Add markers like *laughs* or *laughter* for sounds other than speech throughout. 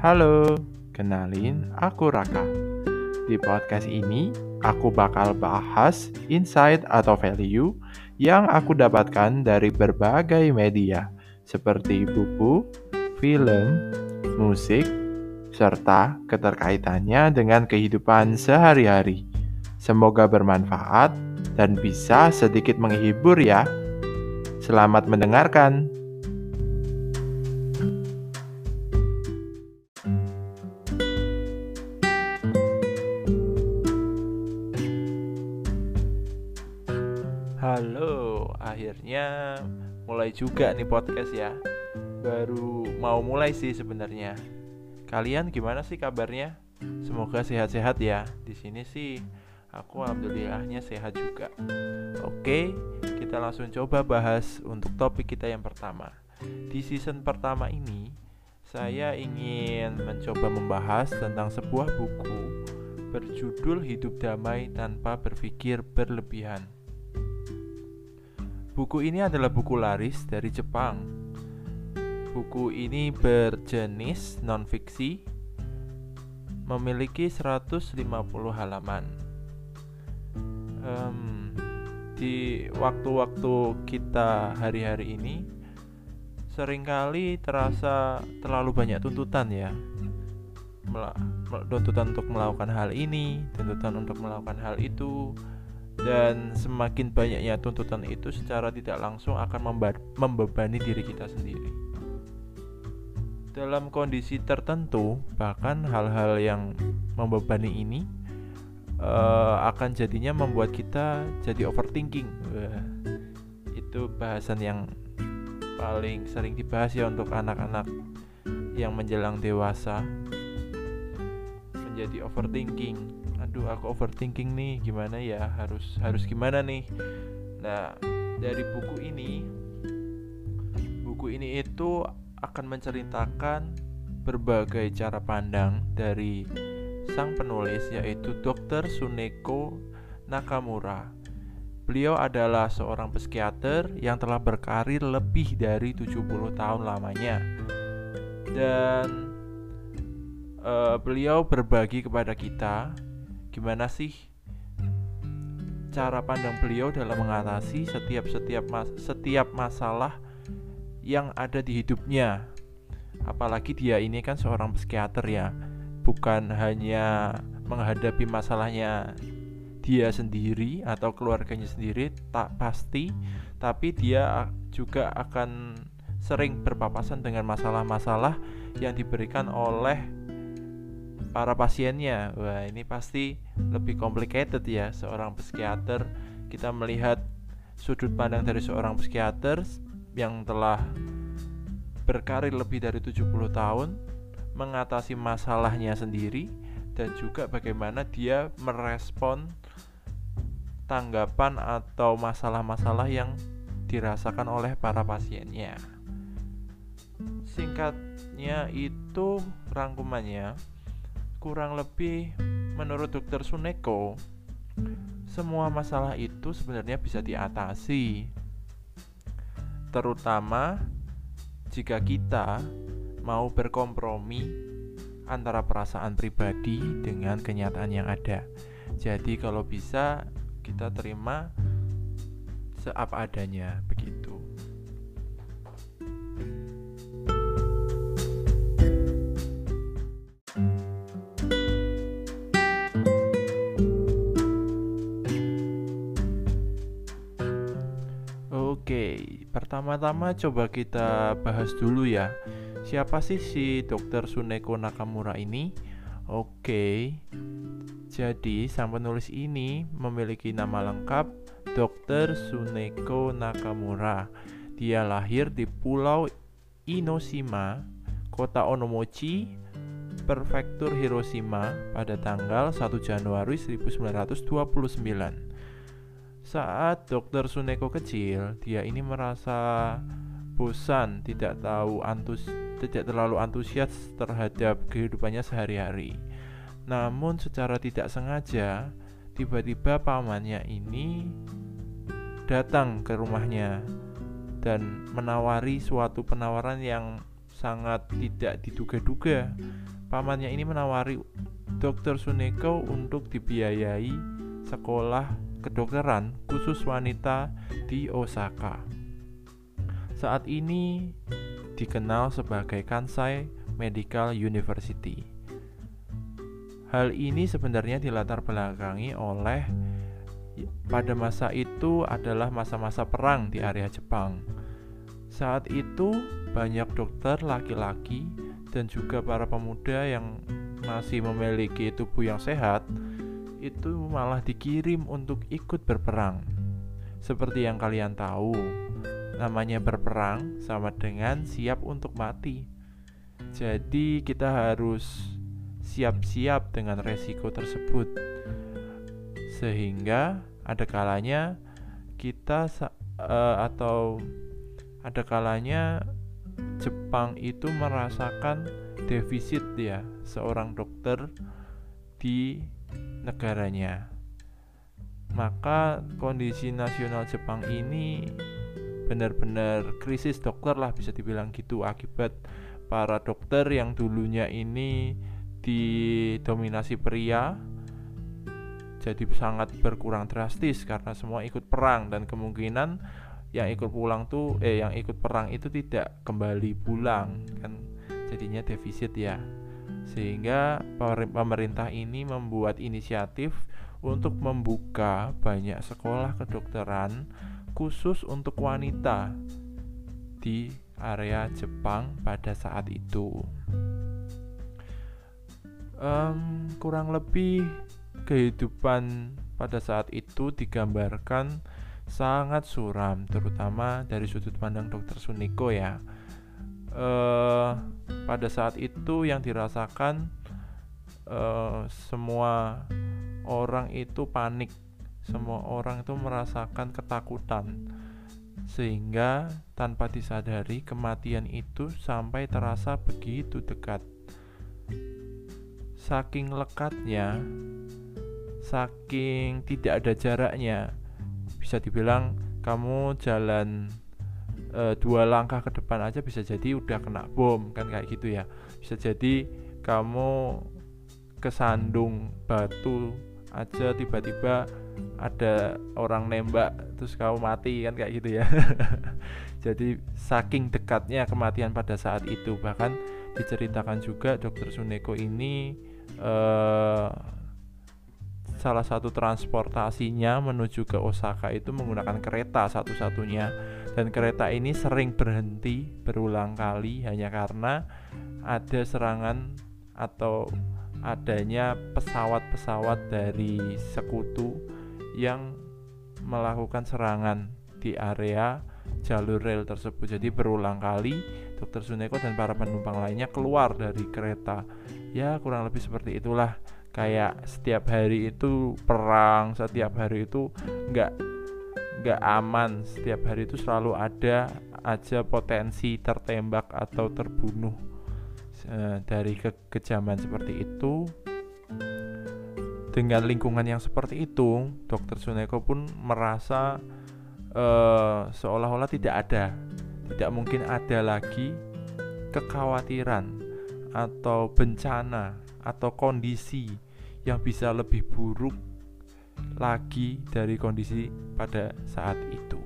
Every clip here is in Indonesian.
Halo, kenalin aku Raka. Di podcast ini, aku bakal bahas insight atau value yang aku dapatkan dari berbagai media seperti buku, film, musik, serta keterkaitannya dengan kehidupan sehari-hari. Semoga bermanfaat dan bisa sedikit menghibur ya. Selamat mendengarkan. Mulai juga nih podcast ya. Baru mau mulai sih sebenarnya. Kalian gimana sih kabarnya? Semoga sehat-sehat ya. Di sini sih aku alhamdulillahnya sehat juga. Oke, kita langsung coba bahas untuk topik kita yang pertama. Di season pertama ini, saya ingin mencoba membahas tentang sebuah buku berjudul Hidup Damai Tanpa Berpikir Berlebihan. Buku ini adalah buku laris dari Jepang. Buku ini berjenis non-fiksi, memiliki 150 halaman. Um, di waktu-waktu kita hari-hari ini, sering kali terasa terlalu banyak tuntutan ya. Tuntutan untuk melakukan hal ini, tuntutan untuk melakukan hal itu, dan semakin banyaknya tuntutan itu secara tidak langsung akan membebani diri kita sendiri. Dalam kondisi tertentu, bahkan hal-hal yang membebani ini uh, akan jadinya membuat kita jadi overthinking. Uh, itu bahasan yang paling sering dibahas ya untuk anak-anak yang menjelang dewasa menjadi overthinking aduh aku overthinking nih gimana ya harus harus gimana nih nah dari buku ini buku ini itu akan menceritakan berbagai cara pandang dari sang penulis yaitu Dr. Suneko Nakamura Beliau adalah seorang psikiater yang telah berkarir lebih dari 70 tahun lamanya. Dan uh, beliau berbagi kepada kita gimana sih cara pandang beliau dalam mengatasi setiap setiap mas setiap masalah yang ada di hidupnya. Apalagi dia ini kan seorang psikiater ya, bukan hanya menghadapi masalahnya dia sendiri atau keluarganya sendiri tak pasti tapi dia juga akan sering berpapasan dengan masalah-masalah yang diberikan oleh para pasiennya. Wah, ini pasti lebih complicated ya seorang psikiater. Kita melihat sudut pandang dari seorang psikiater yang telah berkarir lebih dari 70 tahun mengatasi masalahnya sendiri dan juga bagaimana dia merespon tanggapan atau masalah-masalah yang dirasakan oleh para pasiennya. Singkatnya itu rangkumannya kurang lebih menurut dokter Suneko semua masalah itu sebenarnya bisa diatasi. Terutama jika kita mau berkompromi antara perasaan pribadi dengan kenyataan yang ada. Jadi kalau bisa kita terima seapa adanya begitu. Pertama-tama coba kita bahas dulu ya. Siapa sih si Dokter Suneko Nakamura ini? Oke. Jadi, sang penulis ini memiliki nama lengkap Dr. Suneko Nakamura. Dia lahir di Pulau Inoshima, Kota Onomochi, Prefektur Hiroshima pada tanggal 1 Januari 1929. Saat Dr. Suneko kecil, dia ini merasa bosan, tidak tahu antus tidak terlalu antusias terhadap kehidupannya sehari-hari. Namun secara tidak sengaja, tiba-tiba pamannya ini datang ke rumahnya dan menawari suatu penawaran yang sangat tidak diduga-duga. pamannya ini menawari Dr. Suneko untuk dibiayai sekolah kedokteran khusus wanita di Osaka. Saat ini dikenal sebagai Kansai Medical University. Hal ini sebenarnya dilatar belakangi oleh pada masa itu adalah masa-masa perang di area Jepang. Saat itu banyak dokter laki-laki dan juga para pemuda yang masih memiliki tubuh yang sehat itu malah dikirim untuk ikut berperang. Seperti yang kalian tahu, namanya berperang sama dengan siap untuk mati. Jadi kita harus siap-siap dengan resiko tersebut. Sehingga ada kalanya kita uh, atau ada kalanya Jepang itu merasakan defisit ya seorang dokter di negaranya. Maka kondisi nasional Jepang ini benar-benar krisis dokter lah bisa dibilang gitu akibat para dokter yang dulunya ini didominasi pria jadi sangat berkurang drastis karena semua ikut perang dan kemungkinan yang ikut pulang tuh eh yang ikut perang itu tidak kembali pulang kan jadinya defisit ya sehingga pemerintah ini membuat inisiatif untuk membuka banyak sekolah kedokteran khusus untuk wanita di area Jepang pada saat itu. Um, kurang lebih kehidupan pada saat itu digambarkan sangat suram terutama dari sudut pandang dokter Suniko ya uh, pada saat itu yang dirasakan uh, semua orang itu panik. Semua orang itu merasakan ketakutan. Sehingga tanpa disadari kematian itu sampai terasa begitu dekat. Saking lekatnya saking tidak ada jaraknya bisa dibilang kamu jalan e, dua langkah ke depan aja bisa jadi udah kena bom kan kayak gitu ya. Bisa jadi kamu kesandung batu aja tiba-tiba ada orang nembak terus kamu mati kan kayak gitu ya. *laughs* Jadi saking dekatnya kematian pada saat itu. Bahkan diceritakan juga dokter Suneko ini eh, salah satu transportasinya menuju ke Osaka itu menggunakan kereta satu-satunya dan kereta ini sering berhenti berulang kali hanya karena ada serangan atau adanya pesawat-pesawat dari sekutu yang melakukan serangan di area jalur rel tersebut. Jadi berulang kali Dokter Suneko dan para penumpang lainnya keluar dari kereta. Ya kurang lebih seperti itulah kayak setiap hari itu perang setiap hari itu nggak nggak aman. Setiap hari itu selalu ada aja potensi tertembak atau terbunuh e, dari ke kejaman seperti itu. Dengan lingkungan yang seperti itu dokter Suneko pun merasa e, seolah-olah tidak ada tidak mungkin ada lagi kekhawatiran atau bencana atau kondisi yang bisa lebih buruk lagi dari kondisi pada saat itu.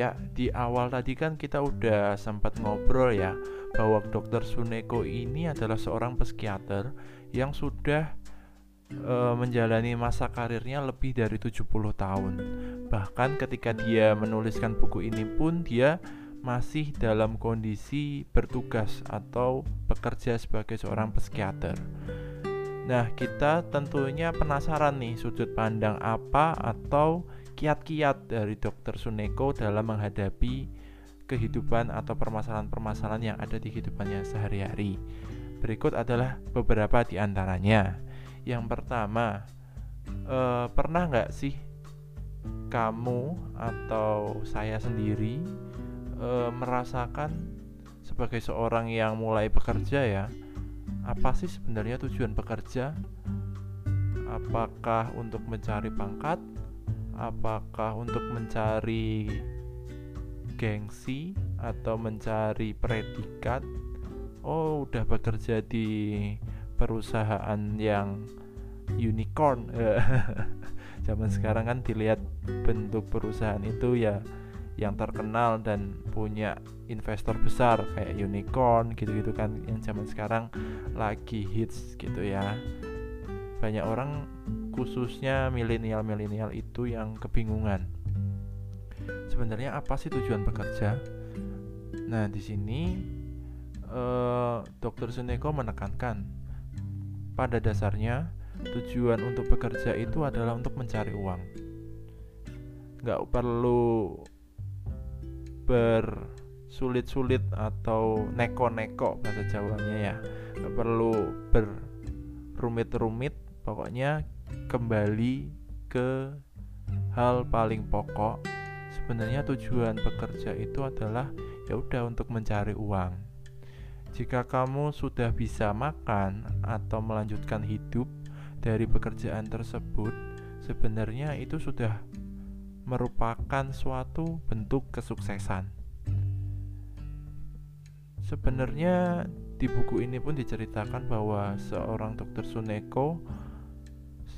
Ya, di awal tadi kan kita udah sempat ngobrol ya bahwa Dr. Suneko ini adalah seorang psikiater yang sudah e, menjalani masa karirnya lebih dari 70 tahun. Bahkan ketika dia menuliskan buku ini pun dia masih dalam kondisi bertugas atau bekerja sebagai seorang psikiater. Nah, kita tentunya penasaran nih sudut pandang apa atau kiat-kiat dari Dr. Suneko dalam menghadapi kehidupan atau permasalahan-permasalahan yang ada di kehidupannya sehari-hari. Berikut adalah beberapa di antaranya. Yang pertama, eh, pernah nggak sih kamu atau saya sendiri eh, merasakan sebagai seorang yang mulai bekerja ya, apa sih sebenarnya tujuan bekerja? Apakah untuk mencari pangkat? Apakah untuk mencari gengsi atau mencari predikat? Oh, udah bekerja di perusahaan yang unicorn. *laughs* Zaman sekarang kan dilihat bentuk perusahaan itu ya yang terkenal dan punya investor besar kayak unicorn gitu-gitu kan. Yang zaman sekarang lagi hits gitu ya. Banyak orang khususnya milenial-milenial itu yang kebingungan. Sebenarnya apa sih tujuan bekerja? Nah di sini eh, dokter Suneko menekankan pada dasarnya tujuan untuk bekerja itu adalah untuk mencari uang. Nggak perlu bersulit-sulit atau neko-neko bahasa Jawanya ya. Nggak perlu berrumit-rumit pokoknya kembali ke hal paling pokok. Sebenarnya tujuan bekerja itu adalah ya udah untuk mencari uang jika kamu sudah bisa makan atau melanjutkan hidup dari pekerjaan tersebut sebenarnya itu sudah merupakan suatu bentuk kesuksesan. Sebenarnya di buku ini pun diceritakan bahwa seorang dokter Suneko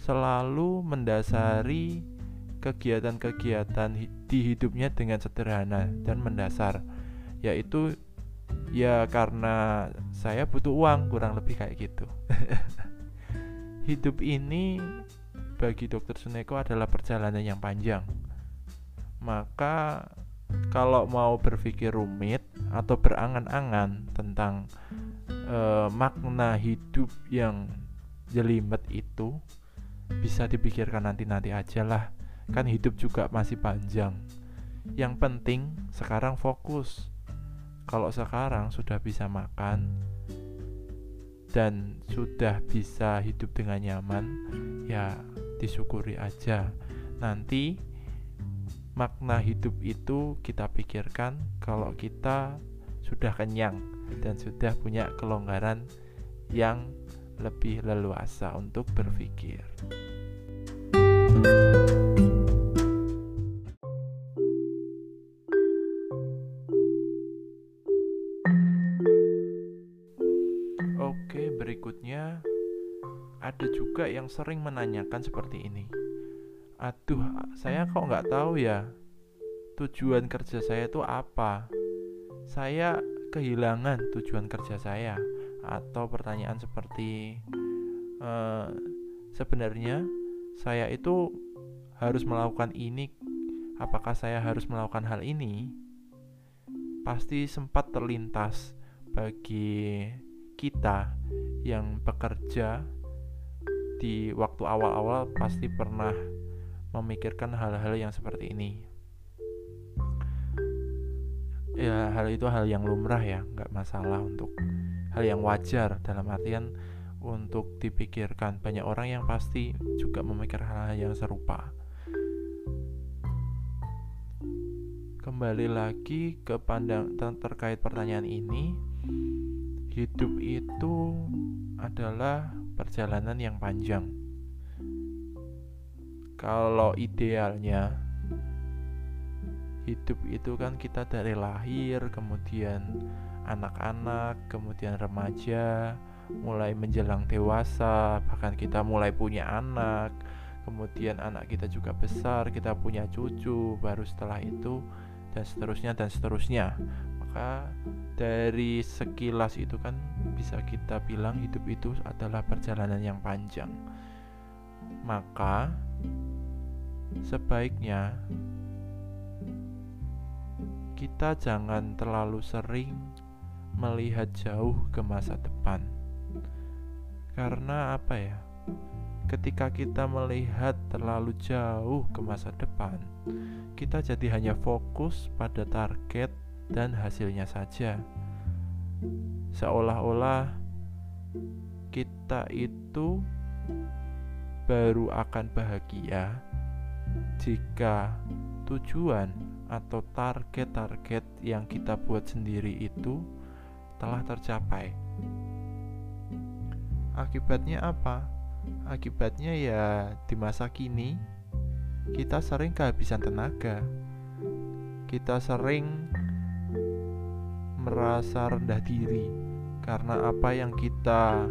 selalu mendasari kegiatan-kegiatan di hidupnya dengan sederhana dan mendasar yaitu ya karena saya butuh uang kurang lebih kayak gitu. *laughs* Hidup ini bagi dokter Suneko adalah perjalanan yang panjang. Maka kalau mau berpikir rumit atau berangan-angan tentang e, makna hidup yang jelimet itu bisa dipikirkan nanti-nanti aja lah. Kan hidup juga masih panjang. Yang penting sekarang fokus kalau sekarang sudah bisa makan dan sudah bisa hidup dengan nyaman ya disyukuri aja nanti makna hidup itu kita pikirkan kalau kita sudah kenyang dan sudah punya kelonggaran yang lebih leluasa untuk berpikir. Oke, juga yang sering menanyakan seperti ini. Aduh saya kok nggak tahu ya tujuan kerja saya itu apa? Saya kehilangan tujuan kerja saya atau pertanyaan seperti uh, sebenarnya saya itu harus melakukan ini apakah saya harus melakukan hal ini? Pasti sempat terlintas bagi kita yang bekerja di waktu awal-awal pasti pernah memikirkan hal-hal yang seperti ini. Ya hal itu hal yang lumrah ya nggak masalah untuk hal yang wajar. Dalam artian untuk dipikirkan banyak orang yang pasti juga memikir hal-hal yang serupa. Kembali lagi ke pandang terkait pertanyaan ini hidup itu adalah perjalanan yang panjang. Kalau idealnya hidup itu kan kita dari lahir kemudian anak-anak kemudian remaja mulai menjelang dewasa bahkan kita mulai punya anak kemudian anak kita juga besar kita punya cucu baru setelah itu dan seterusnya dan seterusnya maka dari sekilas itu kan bisa kita bilang hidup itu adalah perjalanan yang panjang maka sebaiknya kita jangan terlalu sering melihat jauh ke masa depan. Karena apa ya? Ketika kita melihat terlalu jauh ke masa depan, kita jadi hanya fokus pada target dan hasilnya saja. Seolah-olah kita itu baru akan bahagia jika tujuan atau target-target yang kita buat sendiri itu telah tercapai. Akibatnya apa? Akibatnya ya di masa kini kita sering kehabisan tenaga. Kita sering merasa rendah diri karena apa yang kita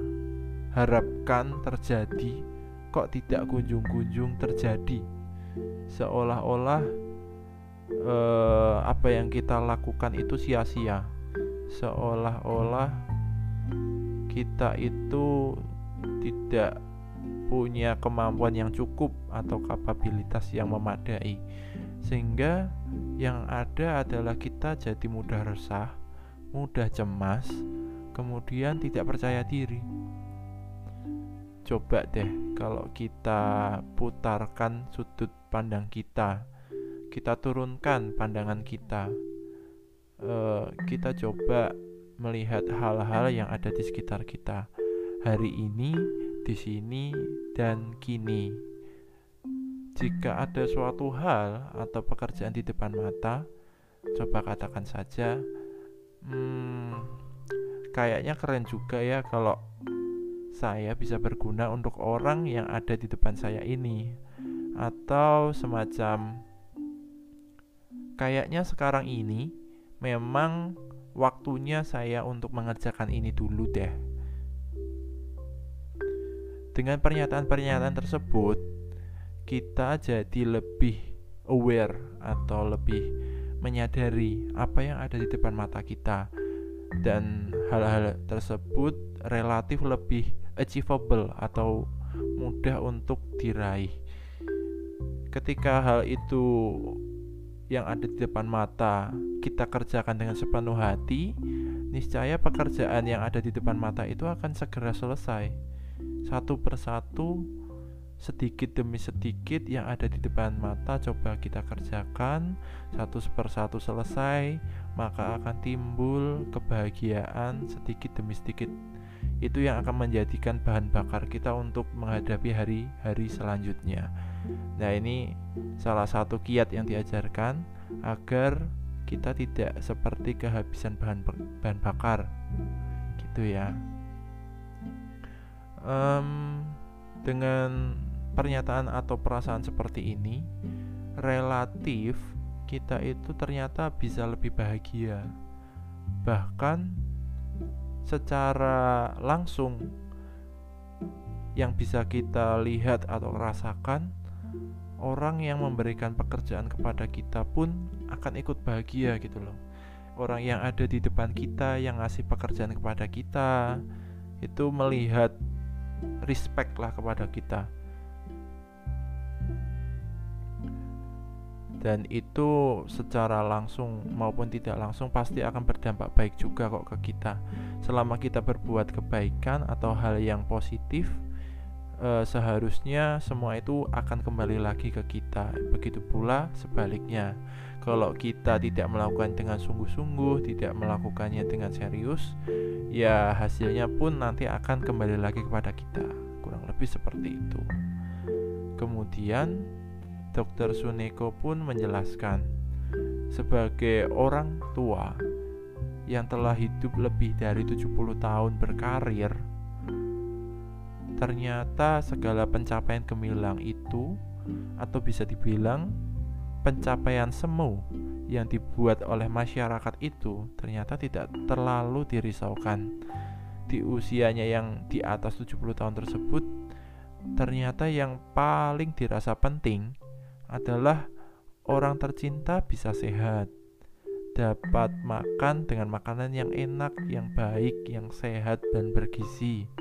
harapkan terjadi kok tidak kunjung-kunjung terjadi. Seolah-olah eh, apa yang kita lakukan itu sia-sia. Seolah-olah kita itu tidak punya kemampuan yang cukup atau kapabilitas yang memadai sehingga yang ada adalah kita jadi mudah resah, mudah cemas, kemudian tidak percaya diri. Coba deh kalau kita putarkan sudut pandang kita, kita turunkan pandangan kita, uh, kita coba melihat hal-hal yang ada di sekitar kita hari ini, di sini, dan kini. Jika ada suatu hal atau pekerjaan di depan mata, coba katakan saja, hmm, kayaknya keren juga ya kalau saya bisa berguna untuk orang yang ada di depan saya ini, atau semacam kayaknya sekarang ini memang waktunya saya untuk mengerjakan ini dulu deh. Dengan pernyataan-pernyataan tersebut, kita jadi lebih aware atau lebih menyadari apa yang ada di depan mata kita dan hal-hal tersebut relatif lebih achievable atau mudah untuk diraih. Ketika hal itu yang ada di depan mata kita kerjakan dengan sepenuh hati, niscaya pekerjaan yang ada di depan mata itu akan segera selesai satu persatu sedikit demi sedikit yang ada di depan mata coba kita kerjakan. Satu persatu selesai maka akan timbul kebahagiaan sedikit demi sedikit. Itu yang akan menjadikan bahan bakar kita untuk menghadapi hari-hari selanjutnya. Nah ini salah satu kiat yang diajarkan agar kita tidak seperti kehabisan bahan bahan bakar. Gitu ya. Um, dengan pernyataan atau perasaan seperti ini relatif kita itu ternyata bisa lebih bahagia. Bahkan secara langsung yang bisa kita lihat atau rasakan orang yang memberikan pekerjaan kepada kita pun akan ikut bahagia gitu loh. Orang yang ada di depan kita yang ngasih pekerjaan kepada kita itu melihat respect lah kepada kita dan itu secara langsung maupun tidak langsung pasti akan berdampak baik juga kok ke kita selama kita berbuat kebaikan atau hal yang positif eh, seharusnya semua itu akan kembali lagi ke kita begitu pula sebaliknya kalau kita tidak melakukan dengan sungguh-sungguh, tidak melakukannya dengan serius, ya hasilnya pun nanti akan kembali lagi kepada kita. Kurang lebih seperti itu. Kemudian Dr. Suneko pun menjelaskan sebagai orang tua yang telah hidup lebih dari 70 tahun berkarir ternyata segala pencapaian gemilang itu atau bisa dibilang pencapaian semu yang dibuat oleh masyarakat itu ternyata tidak terlalu dirisaukan. Di usianya yang di atas 70 tahun tersebut, ternyata yang paling dirasa penting adalah orang tercinta bisa sehat, dapat makan dengan makanan yang enak, yang baik, yang sehat dan bergizi.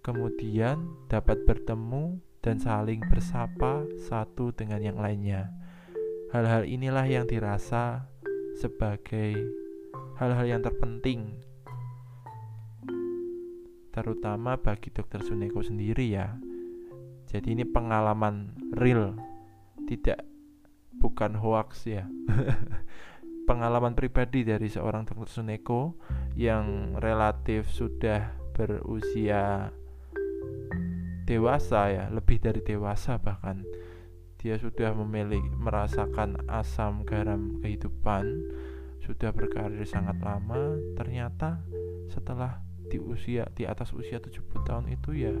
Kemudian dapat bertemu dan saling bersapa satu dengan yang lainnya. Hal-hal inilah yang dirasa sebagai hal-hal yang terpenting terutama bagi dokter Suneko sendiri ya. Jadi ini pengalaman real, tidak bukan hoax ya. *laughs* pengalaman pribadi dari seorang dokter Suneko yang relatif sudah berusia dewasa ya, lebih dari dewasa bahkan dia sudah memiliki merasakan asam garam kehidupan sudah berkarir sangat lama ternyata setelah di usia di atas usia 70 tahun itu ya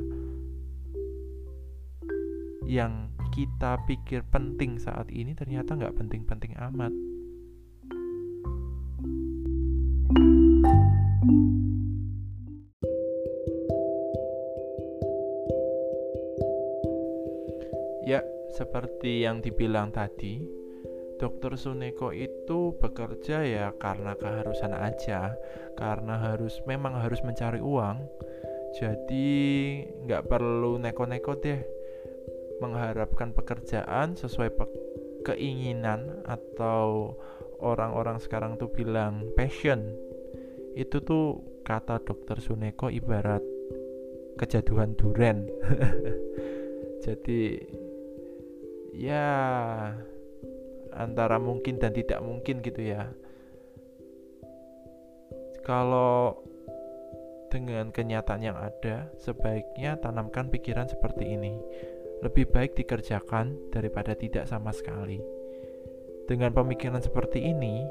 yang kita pikir penting saat ini ternyata nggak penting-penting amat Ya, seperti yang dibilang tadi, Dokter Suneko itu bekerja ya karena keharusan aja, karena harus memang harus mencari uang. Jadi nggak perlu neko-neko deh mengharapkan pekerjaan sesuai pe keinginan atau orang-orang sekarang tuh bilang passion. Itu tuh kata Dokter Suneko ibarat kejaduhan duren. *laughs* Jadi ya antara mungkin dan tidak mungkin gitu ya kalau dengan kenyataan yang ada sebaiknya tanamkan pikiran seperti ini lebih baik dikerjakan daripada tidak sama sekali dengan pemikiran seperti ini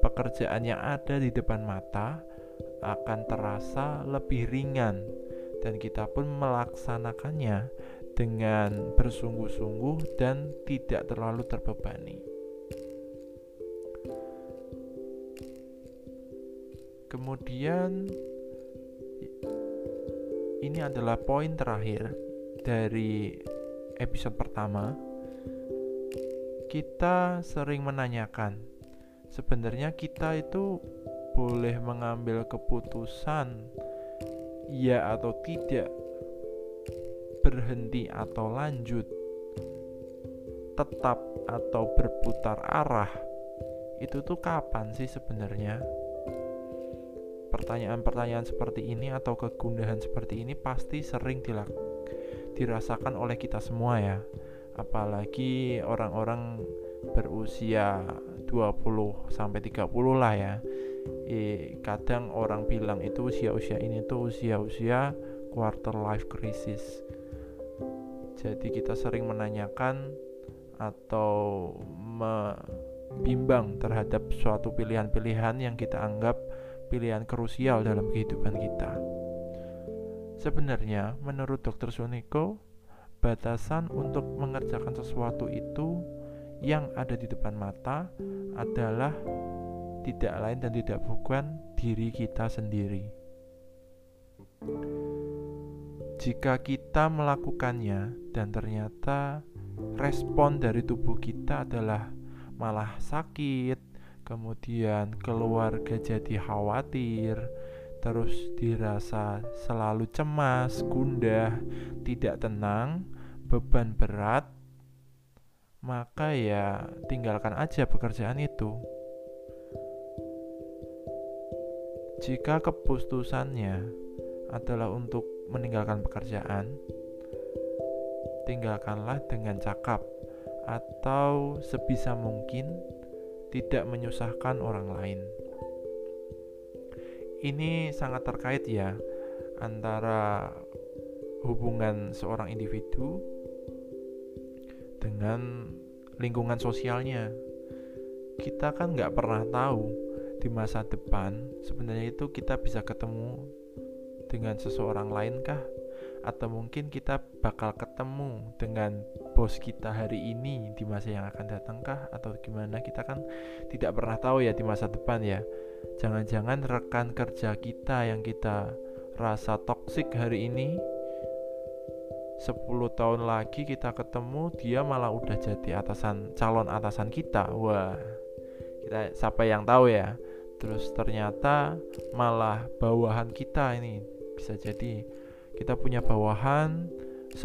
pekerjaan yang ada di depan mata akan terasa lebih ringan dan kita pun melaksanakannya dengan bersungguh-sungguh dan tidak terlalu terbebani. Kemudian ini adalah poin terakhir dari episode pertama. Kita sering menanyakan, sebenarnya kita itu boleh mengambil keputusan ya atau tidak, berhenti atau lanjut, tetap atau berputar arah. Itu tuh kapan sih sebenarnya? Pertanyaan-pertanyaan seperti ini atau kegundahan seperti ini pasti sering dirasakan oleh kita semua ya. Apalagi orang-orang berusia 20 sampai 30 lah ya. Eh, kadang orang bilang itu usia-usia ini tuh usia-usia quarter life crisis. Jadi kita sering menanyakan atau membimbang terhadap suatu pilihan-pilihan yang kita anggap pilihan krusial dalam kehidupan kita. Sebenarnya, menurut Dr. Suniko, batasan untuk mengerjakan sesuatu itu yang ada di depan mata adalah tidak lain dan tidak bukan diri kita sendiri. Jika kita melakukannya dan ternyata respon dari tubuh kita adalah malah sakit, kemudian keluarga jadi khawatir, terus dirasa selalu cemas, gundah, tidak tenang, beban berat, maka ya tinggalkan aja pekerjaan itu. Jika keputusannya adalah untuk meninggalkan pekerjaan, tinggalkanlah dengan cakap atau sebisa mungkin tidak menyusahkan orang lain. Ini sangat terkait ya antara hubungan seorang individu dengan lingkungan sosialnya. Kita kan nggak pernah tahu di masa depan sebenarnya itu kita bisa ketemu dengan seseorang lain kah atau mungkin kita bakal ketemu dengan bos kita hari ini di masa yang akan datangkah? Atau gimana? Kita kan tidak pernah tahu ya di masa depan ya jangan-jangan rekan kerja kita yang kita rasa toksik hari ini 10 tahun lagi kita ketemu dia malah udah jadi atasan calon atasan kita. Wah kita siapa yang tahu ya? Terus ternyata malah bawahan kita ini bisa jadi kita punya bawahan. 10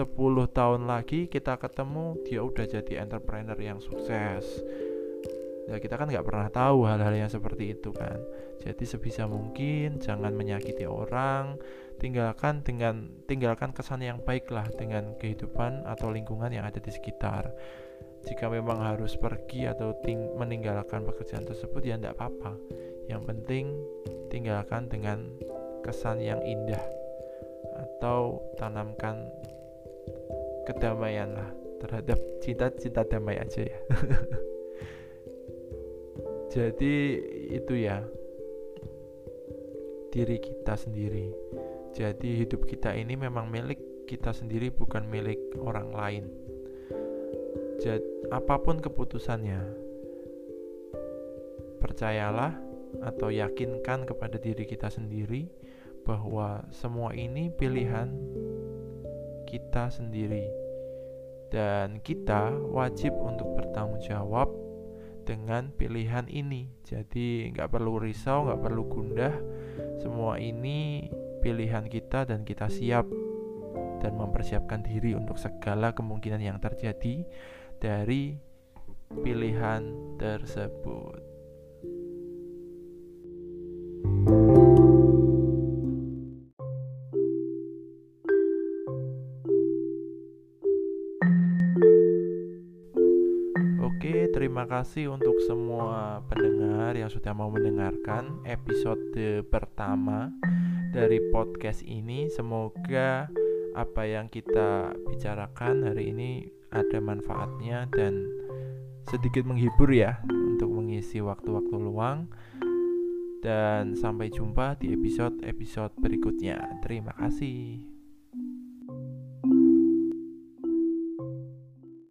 tahun lagi kita ketemu dia udah jadi entrepreneur yang sukses ya kita kan nggak pernah tahu hal-hal yang seperti itu kan. Jadi sebisa mungkin jangan menyakiti orang tinggalkan dengan tinggalkan kesan yang baik lah dengan kehidupan atau lingkungan yang ada di sekitar. Jika memang harus pergi atau ting meninggalkan pekerjaan tersebut ya tidak apa-apa. Yang penting tinggalkan dengan kesan yang indah atau tanamkan kedamaian lah terhadap cinta-cinta damai aja ya *laughs* jadi itu ya diri kita sendiri. Jadi hidup kita ini memang milik kita sendiri bukan milik orang lain. Jadi apa pun keputusannya, percayalah atau yakinkan kepada diri kita sendiri bahwa semua ini pilihan kita sendiri dan kita wajib untuk bertanggung jawab dengan pilihan ini. Jadi nggak perlu risau, nggak perlu gundah. Semua ini pilihan kita dan kita siap dan mempersiapkan diri untuk segala kemungkinan yang terjadi dari pilihan tersebut. Kasih untuk semua pendengar yang sudah mau mendengarkan episode pertama dari podcast ini. Semoga apa yang kita bicarakan hari ini ada manfaatnya dan sedikit menghibur ya untuk mengisi waktu-waktu luang. Dan sampai jumpa di episode-episode berikutnya. Terima kasih.